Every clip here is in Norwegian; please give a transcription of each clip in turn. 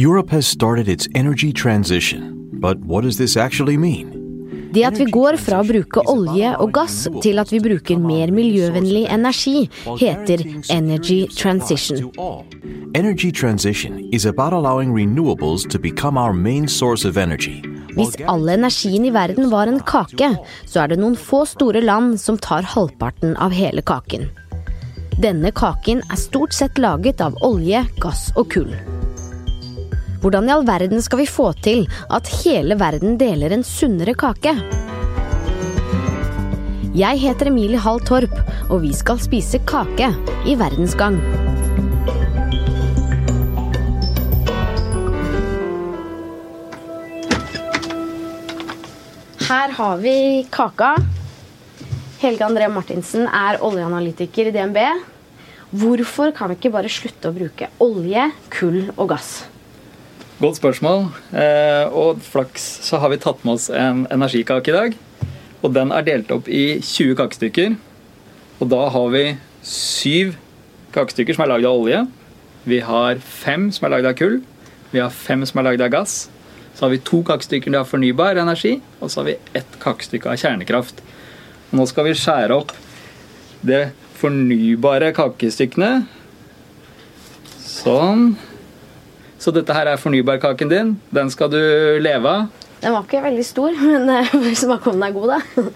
Europe has started its energy transition, but what does this actually mean? Det at vi går fra å bruke olje og gass til at vi bruker mer miljøvennlig energi, heter energy transition. Energy transition is about allowing renewables to become our main source of energy. Hvis all energien i verden var en kake, så er det noen få store land som tar halvparten av hele kaken. Denne kaken er stort sett laget av olje, gass og kull. Hvordan i all verden skal vi få til at hele verden deler en sunnere kake? Jeg heter Emilie Hall Torp, og vi skal spise kake i Verdensgang. Her har vi kaka. Helge André Martinsen er oljeanalytiker i DNB. Hvorfor kan vi ikke bare slutte å bruke olje, kull og gass? Godt spørsmål. Eh, og flaks så har vi tatt med oss en energikake i dag. Og den er delt opp i 20 kakestykker. Og da har vi syv kakestykker som er lagd av olje. Vi har fem som er lagd av kull. Vi har fem som er lagd av gass. Så har vi to kakestykker av fornybar energi, og så har vi ett kakestykke av kjernekraft. Og nå skal vi skjære opp det fornybare kakestykkene. Sånn. Så dette her er fornybarkaken din. Den skal du leve av. Den var ikke veldig stor, men eh, om den er god, da.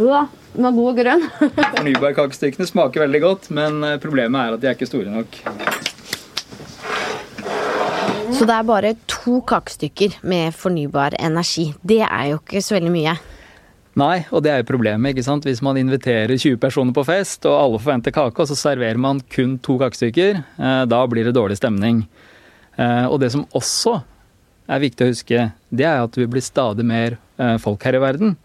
Ja, den var god og grønn. Fornybarkakestykkene smaker veldig godt, men eh, problemet er at de er ikke store nok. Så det er bare to kakestykker med fornybar energi. Det er jo ikke så veldig mye. Nei, og det er jo problemet. ikke sant? Hvis man inviterer 20 personer på fest, og alle forventer kake, og så serverer man kun to kakestykker, eh, da blir det dårlig stemning. Eh, og det som også er viktig å huske, det er at vi blir stadig mer eh, folk her i verden.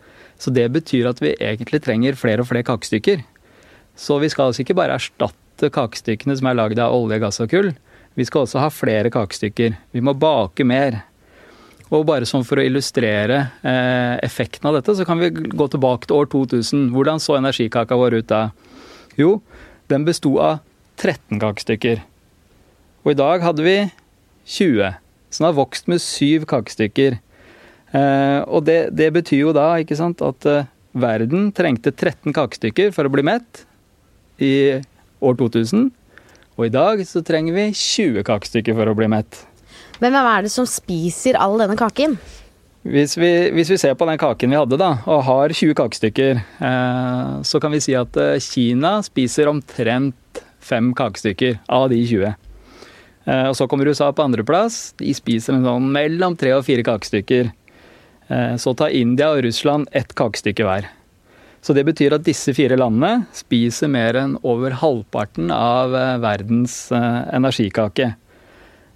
Så det betyr at vi egentlig trenger flere og flere kakestykker. Så vi skal altså ikke bare erstatte kakestykkene som er lagd av olje, gass og kull. Vi skal også ha flere kakestykker. Vi må bake mer. Og bare sånn for å illustrere eh, effekten av dette, så kan vi gå tilbake til år 2000. Hvordan så energikaka vår ut da? Jo, den besto av 13 kakestykker. Og i dag hadde vi 20. Så den har vokst med syv kakestykker. Eh, og det, det, betyr jo da ikke sant, at eh, verden trengte 13 kakestykker for å bli mett i år 2000. Og i dag så trenger vi 20 kakestykker for å bli mett. Men hvem er det som spiser all denne kaken? Hvis vi, hvis vi ser på den kaken vi hadde, da, og har 20 kakestykker, eh, så kan vi si at eh, Kina spiser omtrent fem kakestykker av de 20. Eh, og så kommer USA på andreplass. De spiser en sånn mellom tre og fire kakestykker. Eh, så tar India og Russland ett kakestykke hver. Så det betyr at disse fire landene spiser mer enn over halvparten av eh, verdens energikake.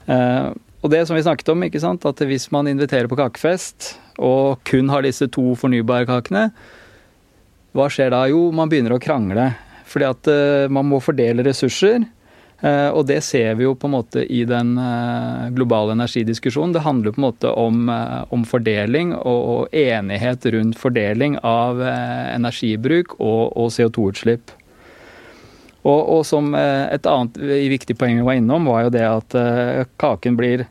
Og det som vi snakket om, ikke sant, at hvis man inviterer på kakefest og kun har disse to fornybarkakene, hva skjer da? Jo, man begynner å krangle. Fordi at man må fordele ressurser. Eh, og det ser vi jo på en måte i den eh, globale energidiskusjonen. Det handler på en måte om, eh, om fordeling og, enighet rundt fordeling av energibruk og, og CO2-utslipp. Og, og, som et annet viktig poeng vi var innom, var jo det at kaken blir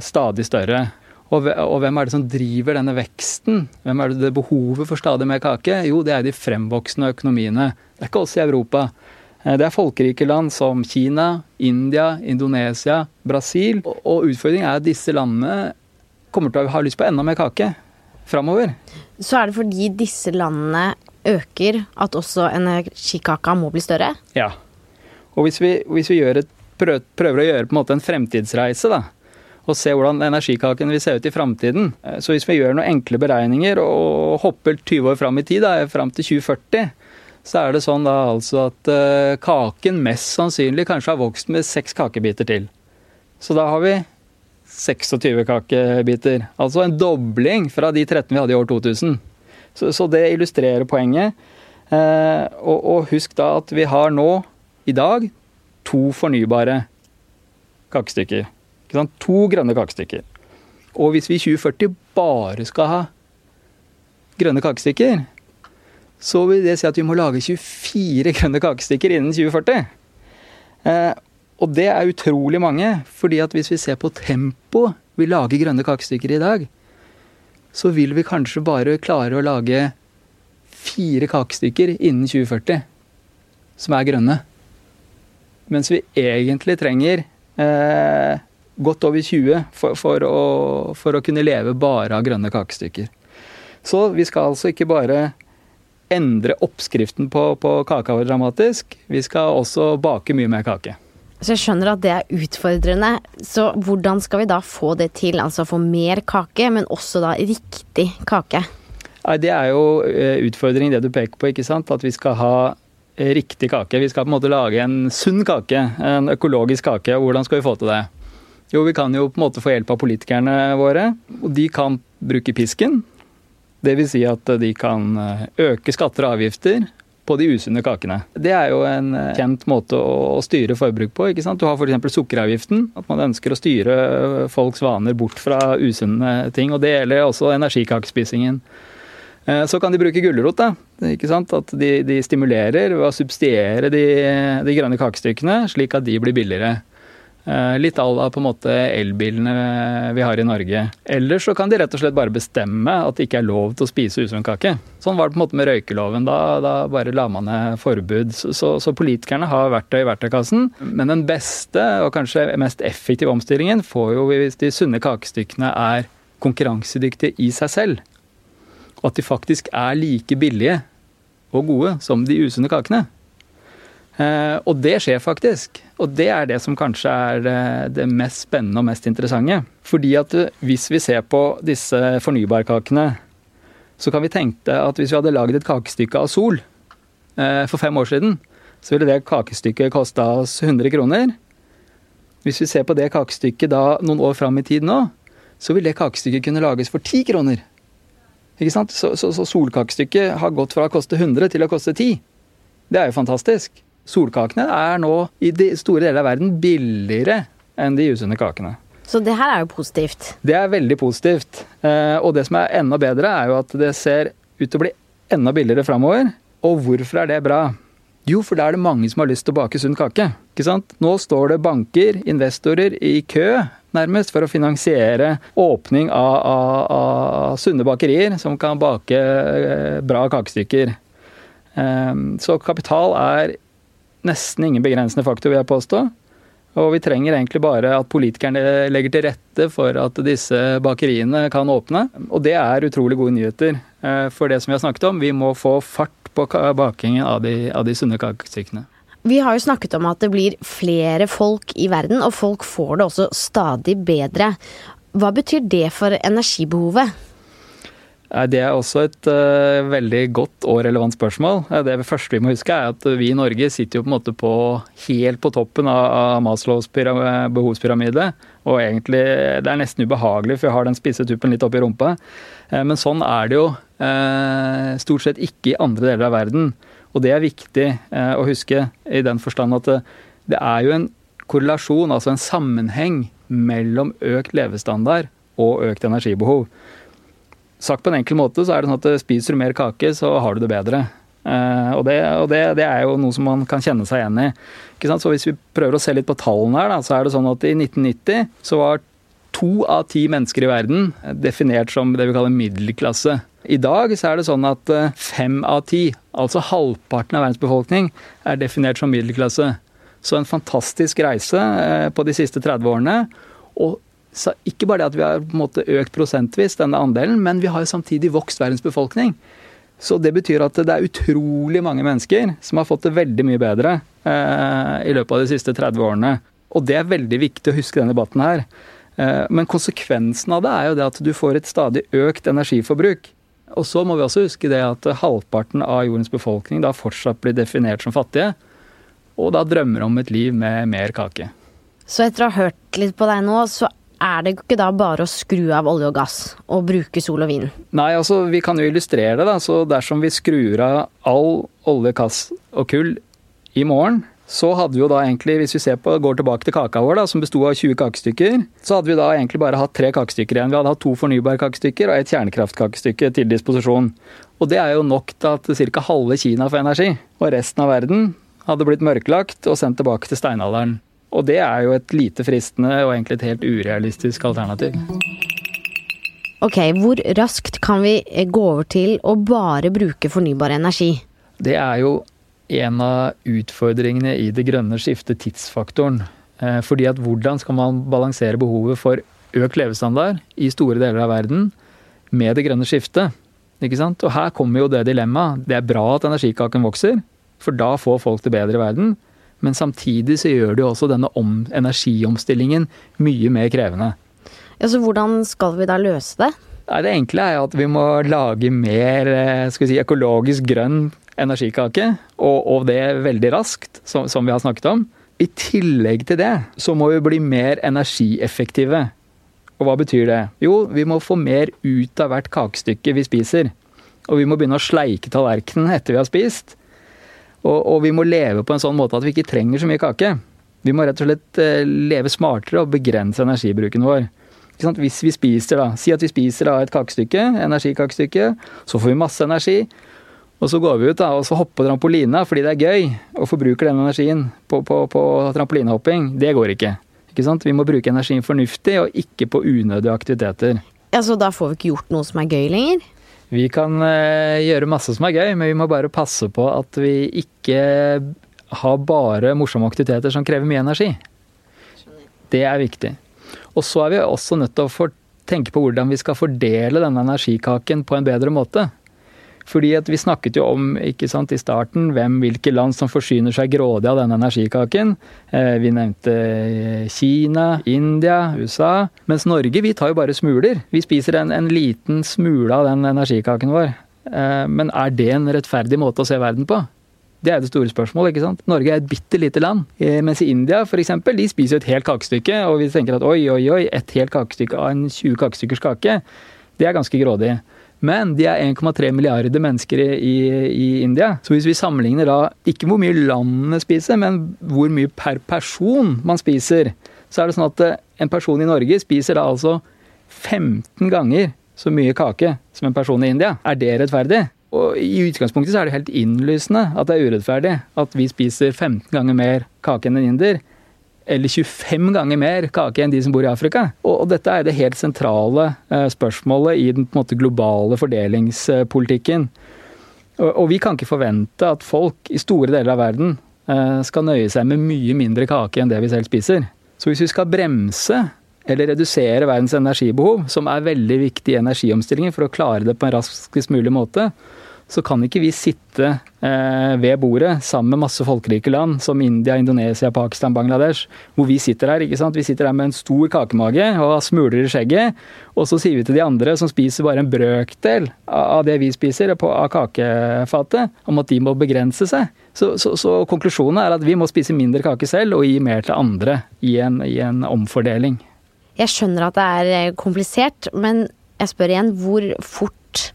stadig større. Og, hvem er det som driver denne veksten? Hvem er det, det behovet for stadig mer kake? Jo, det er de fremvoksende økonomiene. Det er ikke oss i Europa. Eh, det er folkerike land som Kina, India, Indonesia, Brasil. Og utfordringen er at disse landene kommer til å ha lyst på enda mer kake framover. Så er det fordi disse landene øker at også energikaka må bli større? Ja. Og hvis vi, hvis vi et, prøver å gjøre på en måte en fremtidsreise, da, og se hvordan energikaken vil se ut i framtiden. Eh, så hvis vi gjør noen enkle beregninger og hopper 20 år fram i tid, da, fram til 2040, så er det sånn da altså at uh, kaken mest sannsynlig kanskje har vokst med seks kakebiter til. Så da har vi 26 kakebiter. Altså en dobling fra de 13 vi hadde i år 2000. Så, så det illustrerer poenget. Uh, og, og, husk da at vi har nå, i dag, to fornybare kakestykker. To grønne kakestykker. Og hvis vi i 2040 bare skal ha grønne kakestykker, så vil det si at vi må lage 24 grønne kakestykker innen 2040. Eh, Og det er utrolig mange, fordi at hvis vi ser på tempoet vi lager grønne kakestykker i dag, så vil vi kanskje bare klare å lage fire kakestykker innen 2040 som er grønne. Mens vi egentlig trenger eh, godt over 20 for, for, å, for, å, kunne leve bare av grønne kakestykker. Så vi skal altså ikke bare endre oppskriften på, på kaka vår dramatisk, vi skal også bake mye mer kake. Så jeg skjønner at det er utfordrende. Så hvordan skal vi da få det til? Altså få mer kake, men også da riktig kake? Nei, Det er jo utfordring utfordringen det du peker på, ikke sant. At vi skal ha eh, riktig kake. Vi skal på en måte lage en sunn kake, en økologisk kake. Hvordan skal vi få til det? Jo, vi kan jo på en måte få hjelp av politikerne våre. Og de kan bruke pisken. Dvs. Si at de kan eh, øke skatter og avgifter på de usunne kakene. Det er jo en eh, kjent måte å styre forbruk på. ikke sant? Du har f.eks. sukkeravgiften. At man ønsker å styre eh, folks vaner bort fra usunne ting. og Det gjelder også energikakespisingen. Eh, så kan de bruke gulrot. ikke sant? At de, de stimulerer ved å subsidiere de, de grønne kakestykkene, slik at de blir billigere. Eh, litt à la på en måte elbilene vi har i Norge. Eller så kan de rett og slett bare bestemme at det ikke er lov til å spise usunn kake. Sånn var det på en måte med røykeloven. Da, da bare la man ned forbud. Så, så, så, politikerne har verktøy i verktøykassen. Men den beste og kanskje mest effektive omstillingen får jo hvis de sunne kakestykkene er konkurransedyktige i seg selv. Og at de faktisk er like billige og gode som de usunne kakene. Eh, og det skjer faktisk. Og det er det som kanskje er det, det mest spennende og mest interessante. Fordi at eh, hvis vi ser på disse fornybarkakene, så kan vi tenke at hvis vi hadde laget et kakestykke av sol eh, for fem år siden, så ville det kakestykket kosta oss 100 kroner. Hvis vi ser på det kakestykket da noen år fram i tid nå, så vil det kakestykket kunne lages for 10 kroner. Ikke sant? Så, så, så solkakestykket har gått fra å koste 100 til å koste 10. Det er jo fantastisk. Solkakene er nå i de store deler av verden billigere enn de usunne kakene. Så det her er jo positivt? Det er veldig positivt. Eh, og det som er enda bedre, er jo at det ser ut til å bli enda billigere framover. Og hvorfor er det bra? Jo, for da er det mange som har lyst til å bake sunn kake. Ikke sant? Nå står det banker, investorer, i kø nærmest for å finansiere åpning av, av, av sunne bakerier som kan bake eh, bra kakestykker. Eh, så kapital er nesten ingen begrensende faktor, vil jeg påstå. Og vi trenger egentlig bare at politikerne legger til rette for at disse bakeriene kan åpne. Og det er utrolig gode nyheter. Eh, for det som vi har snakket om, vi må få fart på bakingen av de, av de sunne kakestykkene. Vi har jo snakket om at det blir flere folk i verden, og folk får det også stadig bedre. Hva betyr det for energibehovet? Det er også et uh, veldig godt og relevant spørsmål. Det første vi må huske, er at vi i Norge sitter jo på en måte på, helt på toppen av, av Maslows behovspyramide. Og egentlig det er nesten ubehagelig, for jeg har den spisse tuppen litt oppi rumpa. Men sånn er det jo uh, stort sett ikke i andre deler av verden. Og det er viktig å huske i den forstand at det, det er jo en korrelasjon, altså en sammenheng mellom økt levestandard og økt energibehov. Sagt på en enkel måte så er det sånn at eh, spiser du mer kake, så har du det bedre. Uh, og, det, og det, det, er jo noe som man kan kjenne seg igjen i. Så hvis vi prøver å se litt på tallene her, da, så er det sånn at i 1990 så var to av ti mennesker i verden definert som det vi kaller middelklasse. I dag så er det sånn at eh, fem av ti, altså halvparten av verdens befolkning, er definert som middelklasse. Så en fantastisk reise på de siste 30 årene. Og så ikke bare det at vi har på en måte økt prosentvis denne andelen, men vi har jo samtidig vokst verdens befolkning. Så det betyr at det er utrolig mange mennesker som har fått det veldig mye bedre eh, i løpet av de siste 30 årene. Og det er veldig viktig å huske denne debatten her. Eh, men konsekvensen av det er jo det at du får et stadig økt energiforbruk. Og så må vi også huske det at halvparten av jordens befolkning da fortsatt blir definert som fattige, og da drømmer om et liv med mer kake. Så etter å ha hørt litt på deg nå, så er det ikke da bare å skru av olje og gass og bruke sol og vind? Nei, altså vi kan jo illustrere det. da, så Dersom vi skrur av all olje, gass og kull i morgen, så hadde vi jo da egentlig, hvis vi på, går tilbake til kaka vår, da, som besto av 20 kakestykker, så hadde vi da egentlig bare hatt tre kakestykker igjen. Vi hadde hatt to fornybare kakestykker og et kjernekraftkakestykke til disposisjon. Og det er jo nok til at ca. halve Kina får energi. Og resten av verden hadde blitt mørklagt og sendt tilbake til steinalderen. Og det er jo et lite fristende og egentlig et helt urealistisk alternativ. Ok, hvor raskt kan vi eh, gå over til å bare bruke fornybar energi? Det er jo en av utfordringene i det grønne skiftet, tidsfaktoren. Eh, fordi at hvordan skal man balansere behovet for økt levestandard i store deler av verden med det grønne skiftet? Ikke sant? Og her kommer jo det dilemmaet. Det er bra at energikaken vokser, for da får folk det bedre i verden. Men samtidig så gjør det jo også denne energiomstillingen mye mer krevende. Ja, så hvordan skal vi da løse det? Nei, det enkle er at vi må lage mer eh, skal vi si, økologisk grønn energikake, og, og det veldig raskt, som, som, vi har snakket om. I tillegg til det så må vi bli mer energieffektive. Og hva betyr det? Jo, vi må få mer ut av hvert kakestykke vi spiser. Og vi må begynne å sleike tallerkenen etter vi har spist. Og, og vi må leve på en sånn måte at vi ikke trenger så mye kake. Vi må rett og slett eh, leve smartere og begrense energibruken vår. Hvis vi spiser da, Si at vi spiser da et kakestykke, energikakestykke, så får vi masse energi. Og så går vi ut da, og så hopper trampolina fordi det er gøy, og forbruker den energien på, på, på trampolinehopping. Det går ikke. ikke sant? Vi må bruke energien fornuftig, og ikke på unødige aktiviteter. Ja, Så da får vi ikke gjort noe som er gøy lenger? Vi kan uh, gjøre masse som er gøy, men vi må bare passe på at vi ikke har bare morsomme aktiviteter som krever mye energi. Det er viktig. Og så er vi også nødt til å tenke på hvordan vi skal fordele denne energikaken på en bedre måte. Fordi at Vi snakket jo om ikke sant, i starten hvem, hvilke land som forsyner seg grådig av denne energikaken. Eh, vi nevnte eh, Kina, India, USA. Mens Norge vi tar jo bare smuler. Vi spiser en, en liten smule av den energikaken vår. Eh, men er det en rettferdig måte å se verden på? Det er det store spørsmålet. ikke sant? Norge er et bitte lite land. Mens i India for eksempel, de spiser jo et helt kakestykke. Og vi tenker at oi, oi, oi, et helt kakestykke av en 20 kakestykkers kake, det er ganske grådig. Men de er 1,3 milliarder mennesker i, i, India. Så hvis vi sammenligner da ikke hvor mye landene spiser, men hvor mye per person man spiser, så er det sånn at eh, en person i Norge spiser da altså 15 ganger så mye kake som en person i India. Er det rettferdig? Og I utgangspunktet så er det helt innlysende at det er urettferdig at vi spiser 15 ganger mer kake enn en inder. Eller 25 ganger mer kake enn de som bor i Afrika. Og, dette er det helt sentrale eh, spørsmålet i den måte, globale fordelingspolitikken. Og, vi kan ikke forvente at folk i store deler av verden eh, skal nøye seg med mye mindre kake enn det vi selv spiser. Så hvis vi skal bremse eller redusere verdens energibehov, som er veldig viktig i energiomstillingen for å klare det på en raskest mulig måte, så kan ikke vi sitte eh, ved bordet sammen med masse folkerike land som India, Indonesia, Pakistan, Bangladesh, hvor vi sitter her. ikke sant? Vi sitter her med en stor kakemage og smuler i skjegget, og så sier vi til de andre som spiser bare en brøkdel av det vi spiser av kakefatet, om at de må begrense seg. Så, så, så, konklusjonen er at vi må spise mindre kake selv og gi mer til andre i en, i en omfordeling. Jeg skjønner at det er eh, komplisert, men jeg spør igjen, hvor fort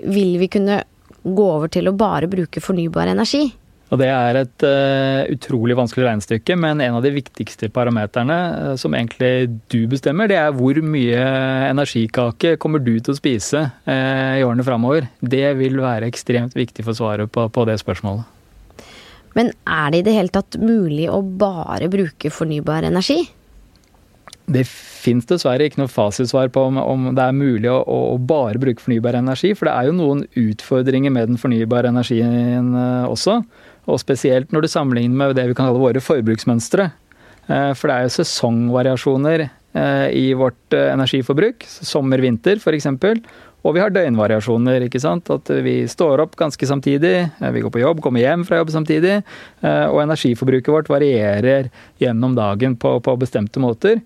vil vi kunne gå over til å bare bruke fornybar energi. Og Det er et uh, utrolig vanskelig regnestykke, men en av de viktigste parameterne uh, som egentlig du bestemmer, det er hvor mye energikake kommer du til å spise uh, i årene framover. Det vil være ekstremt viktig for svaret på, på det spørsmålet. Men er det i det hele tatt mulig å bare bruke fornybar energi? Det finnes dessverre ikke noe fasitsvar på om, om det er mulig å, å, bare bruke fornybar energi. For det er jo noen utfordringer med den fornybare energien eh, også. Og spesielt når du sammenligner med det vi kan kalle våre forbruksmønstre. Eh, for det er jo sesongvariasjoner eh, i vårt energiforbruk. Sommer-vinter f.eks. Og vi har døgnvariasjoner. ikke sant? At vi står opp ganske samtidig, vi går på jobb, kommer hjem fra jobb samtidig. Og energiforbruket vårt varierer gjennom dagen på, på bestemte måter.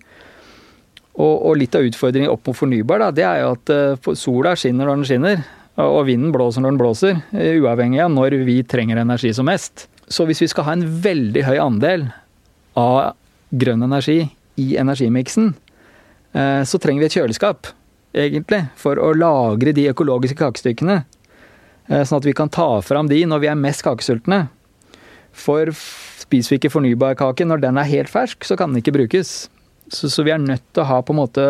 Og, og, litt av utfordringen opp mot fornybar, da, det er jo at uh, sola skinner når den skinner. Og vinden blåser når den blåser, uh, uavhengig av når vi trenger energi som mest. Så hvis vi skal ha en veldig høy andel av grønn energi i energimiksen, uh, så trenger vi et kjøleskap, egentlig, for å lagre de økologiske kakestykkene. Sånn at vi kan ta fram de når vi er mest kakesultne. For spiser vi ikke fornybarkake når den er helt fersk, så kan den ikke brukes. Så, så, vi er nødt til å ha på en måte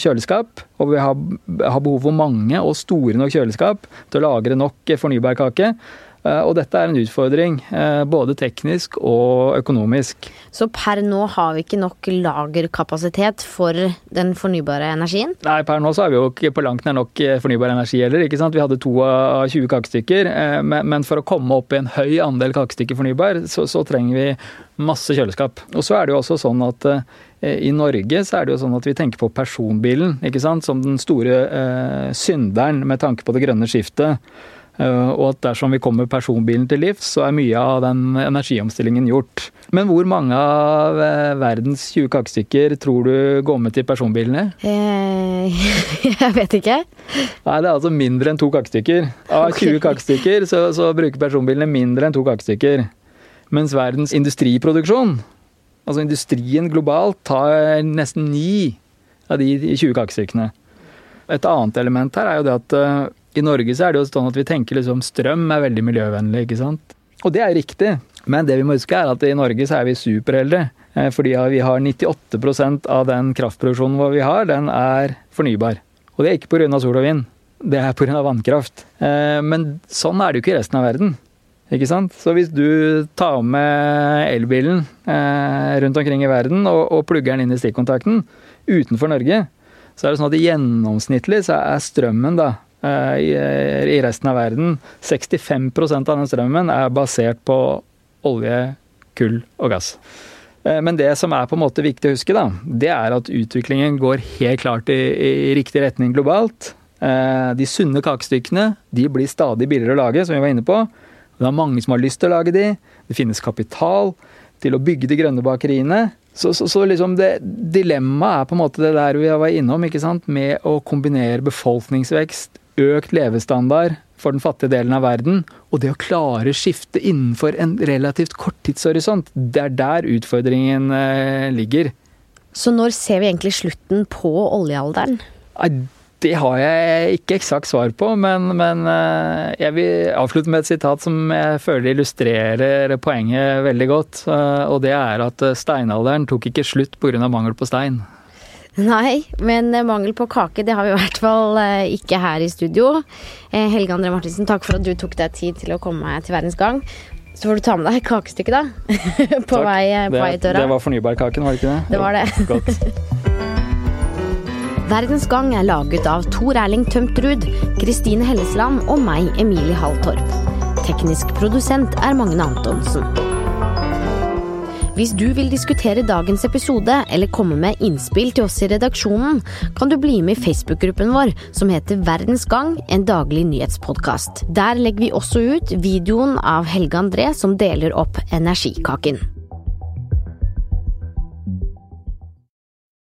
kjøleskap, og vi har, har behov for mange og store nok kjøleskap til å lagre nok fornybar kake. Eh, og dette er en utfordring, eh, både teknisk og økonomisk. Så per nå har vi ikke nok lagerkapasitet for den fornybare energien? Nei, per nå så har vi jo ikke på langt nær nok eh, fornybar energi heller. ikke sant? Vi hadde to av 20 kakestykker, men for å komme opp i en høy andel kakestykker fornybar, så, så trenger vi masse kjøleskap. Og så er det jo også sånn at i Norge så er det jo sånn at vi tenker på personbilen ikke sant? som den store eh, synderen med tanke på det grønne skiftet. Eh, og at dersom vi kommer personbilen til livs, så er mye av den energiomstillingen gjort. Men hvor mange av eh, verdens 20 kakestykker tror du går med til personbilene? Eh, jeg vet ikke. Nei, det er altså mindre enn to kakestykker. Av 20 kakestykker så, så bruker personbilene mindre enn to kakestykker. Mens verdens industriproduksjon, altså industrien globalt, tar nesten ni av de 20 kakestykkene. Et annet element her er jo det at i Norge så er det jo sånn at vi tenker liksom strøm er veldig miljøvennlig, ikke sant. Og det er riktig. Men det vi må huske er at i Norge så er vi superheldige. Eh, fordi vi har 98% av den kraftproduksjonen vår vi har, den er fornybar. Og det er ikke pga. sol og vind. Det er pga. vannkraft. Eh, men sånn er det jo ikke i resten av verden. Ikke sant? Så hvis du tar med elbilen eh, rundt omkring i verden og, plugger den inn i stikkontakten utenfor Norge, så er det sånn at gjennomsnittlig så er strømmen da i resten av verden. 65 av den strømmen er basert på olje, kull og gass. Eh, men det som er på en måte viktig å huske, da, det er at utviklingen går helt klart i, i riktig retning globalt. Eh, de sunne kakestykkene de blir stadig billigere å lage, som vi var inne på. Det er mange som har lyst til å lage de. Det finnes kapital til å bygge de grønne bakeriene. Så, så, så liksom dilemmaet er på en måte det der vi var innom, ikke sant? med å kombinere befolkningsvekst, økt levestandard for den fattige delen av verden, og det å klare skifte innenfor en relativt kort tidshorisont, det er der utfordringen eh, ligger. Så når ser vi egentlig slutten på oljealderen? Det har jeg ikke eksakt svar på, men, men, eh, jeg vil avslutte med et sitat som jeg føler illustrerer poenget veldig godt. Eh, og det er at steinalderen tok ikke slutt pga. mangel på stein. Nei, men eh, mangel på kake, det har vi i hvert fall eh, ikke her i studio. Eh, Helge André Martinsen, takk for at du tok deg tid til å komme til Verdens Gang. Så får du ta med deg kakestykket, da. på takk. vei, på vei døra. Det var fornybarkaken, var det ikke det? Det var det. Godt. Verdens Gang er laget av Tor Erling Tømtrud, Kristine Hellesland og meg, Emilie Halltorp. Teknisk produsent er Magne Antonsen. Hvis du vil diskutere dagens episode eller komme med innspill til oss i redaksjonen, kan du bli med i Facebook-gruppen vår som heter Verdens Gang, en daglig nyhetspodkast. Der legger vi også ut videoen av Helge André som deler opp energikaken.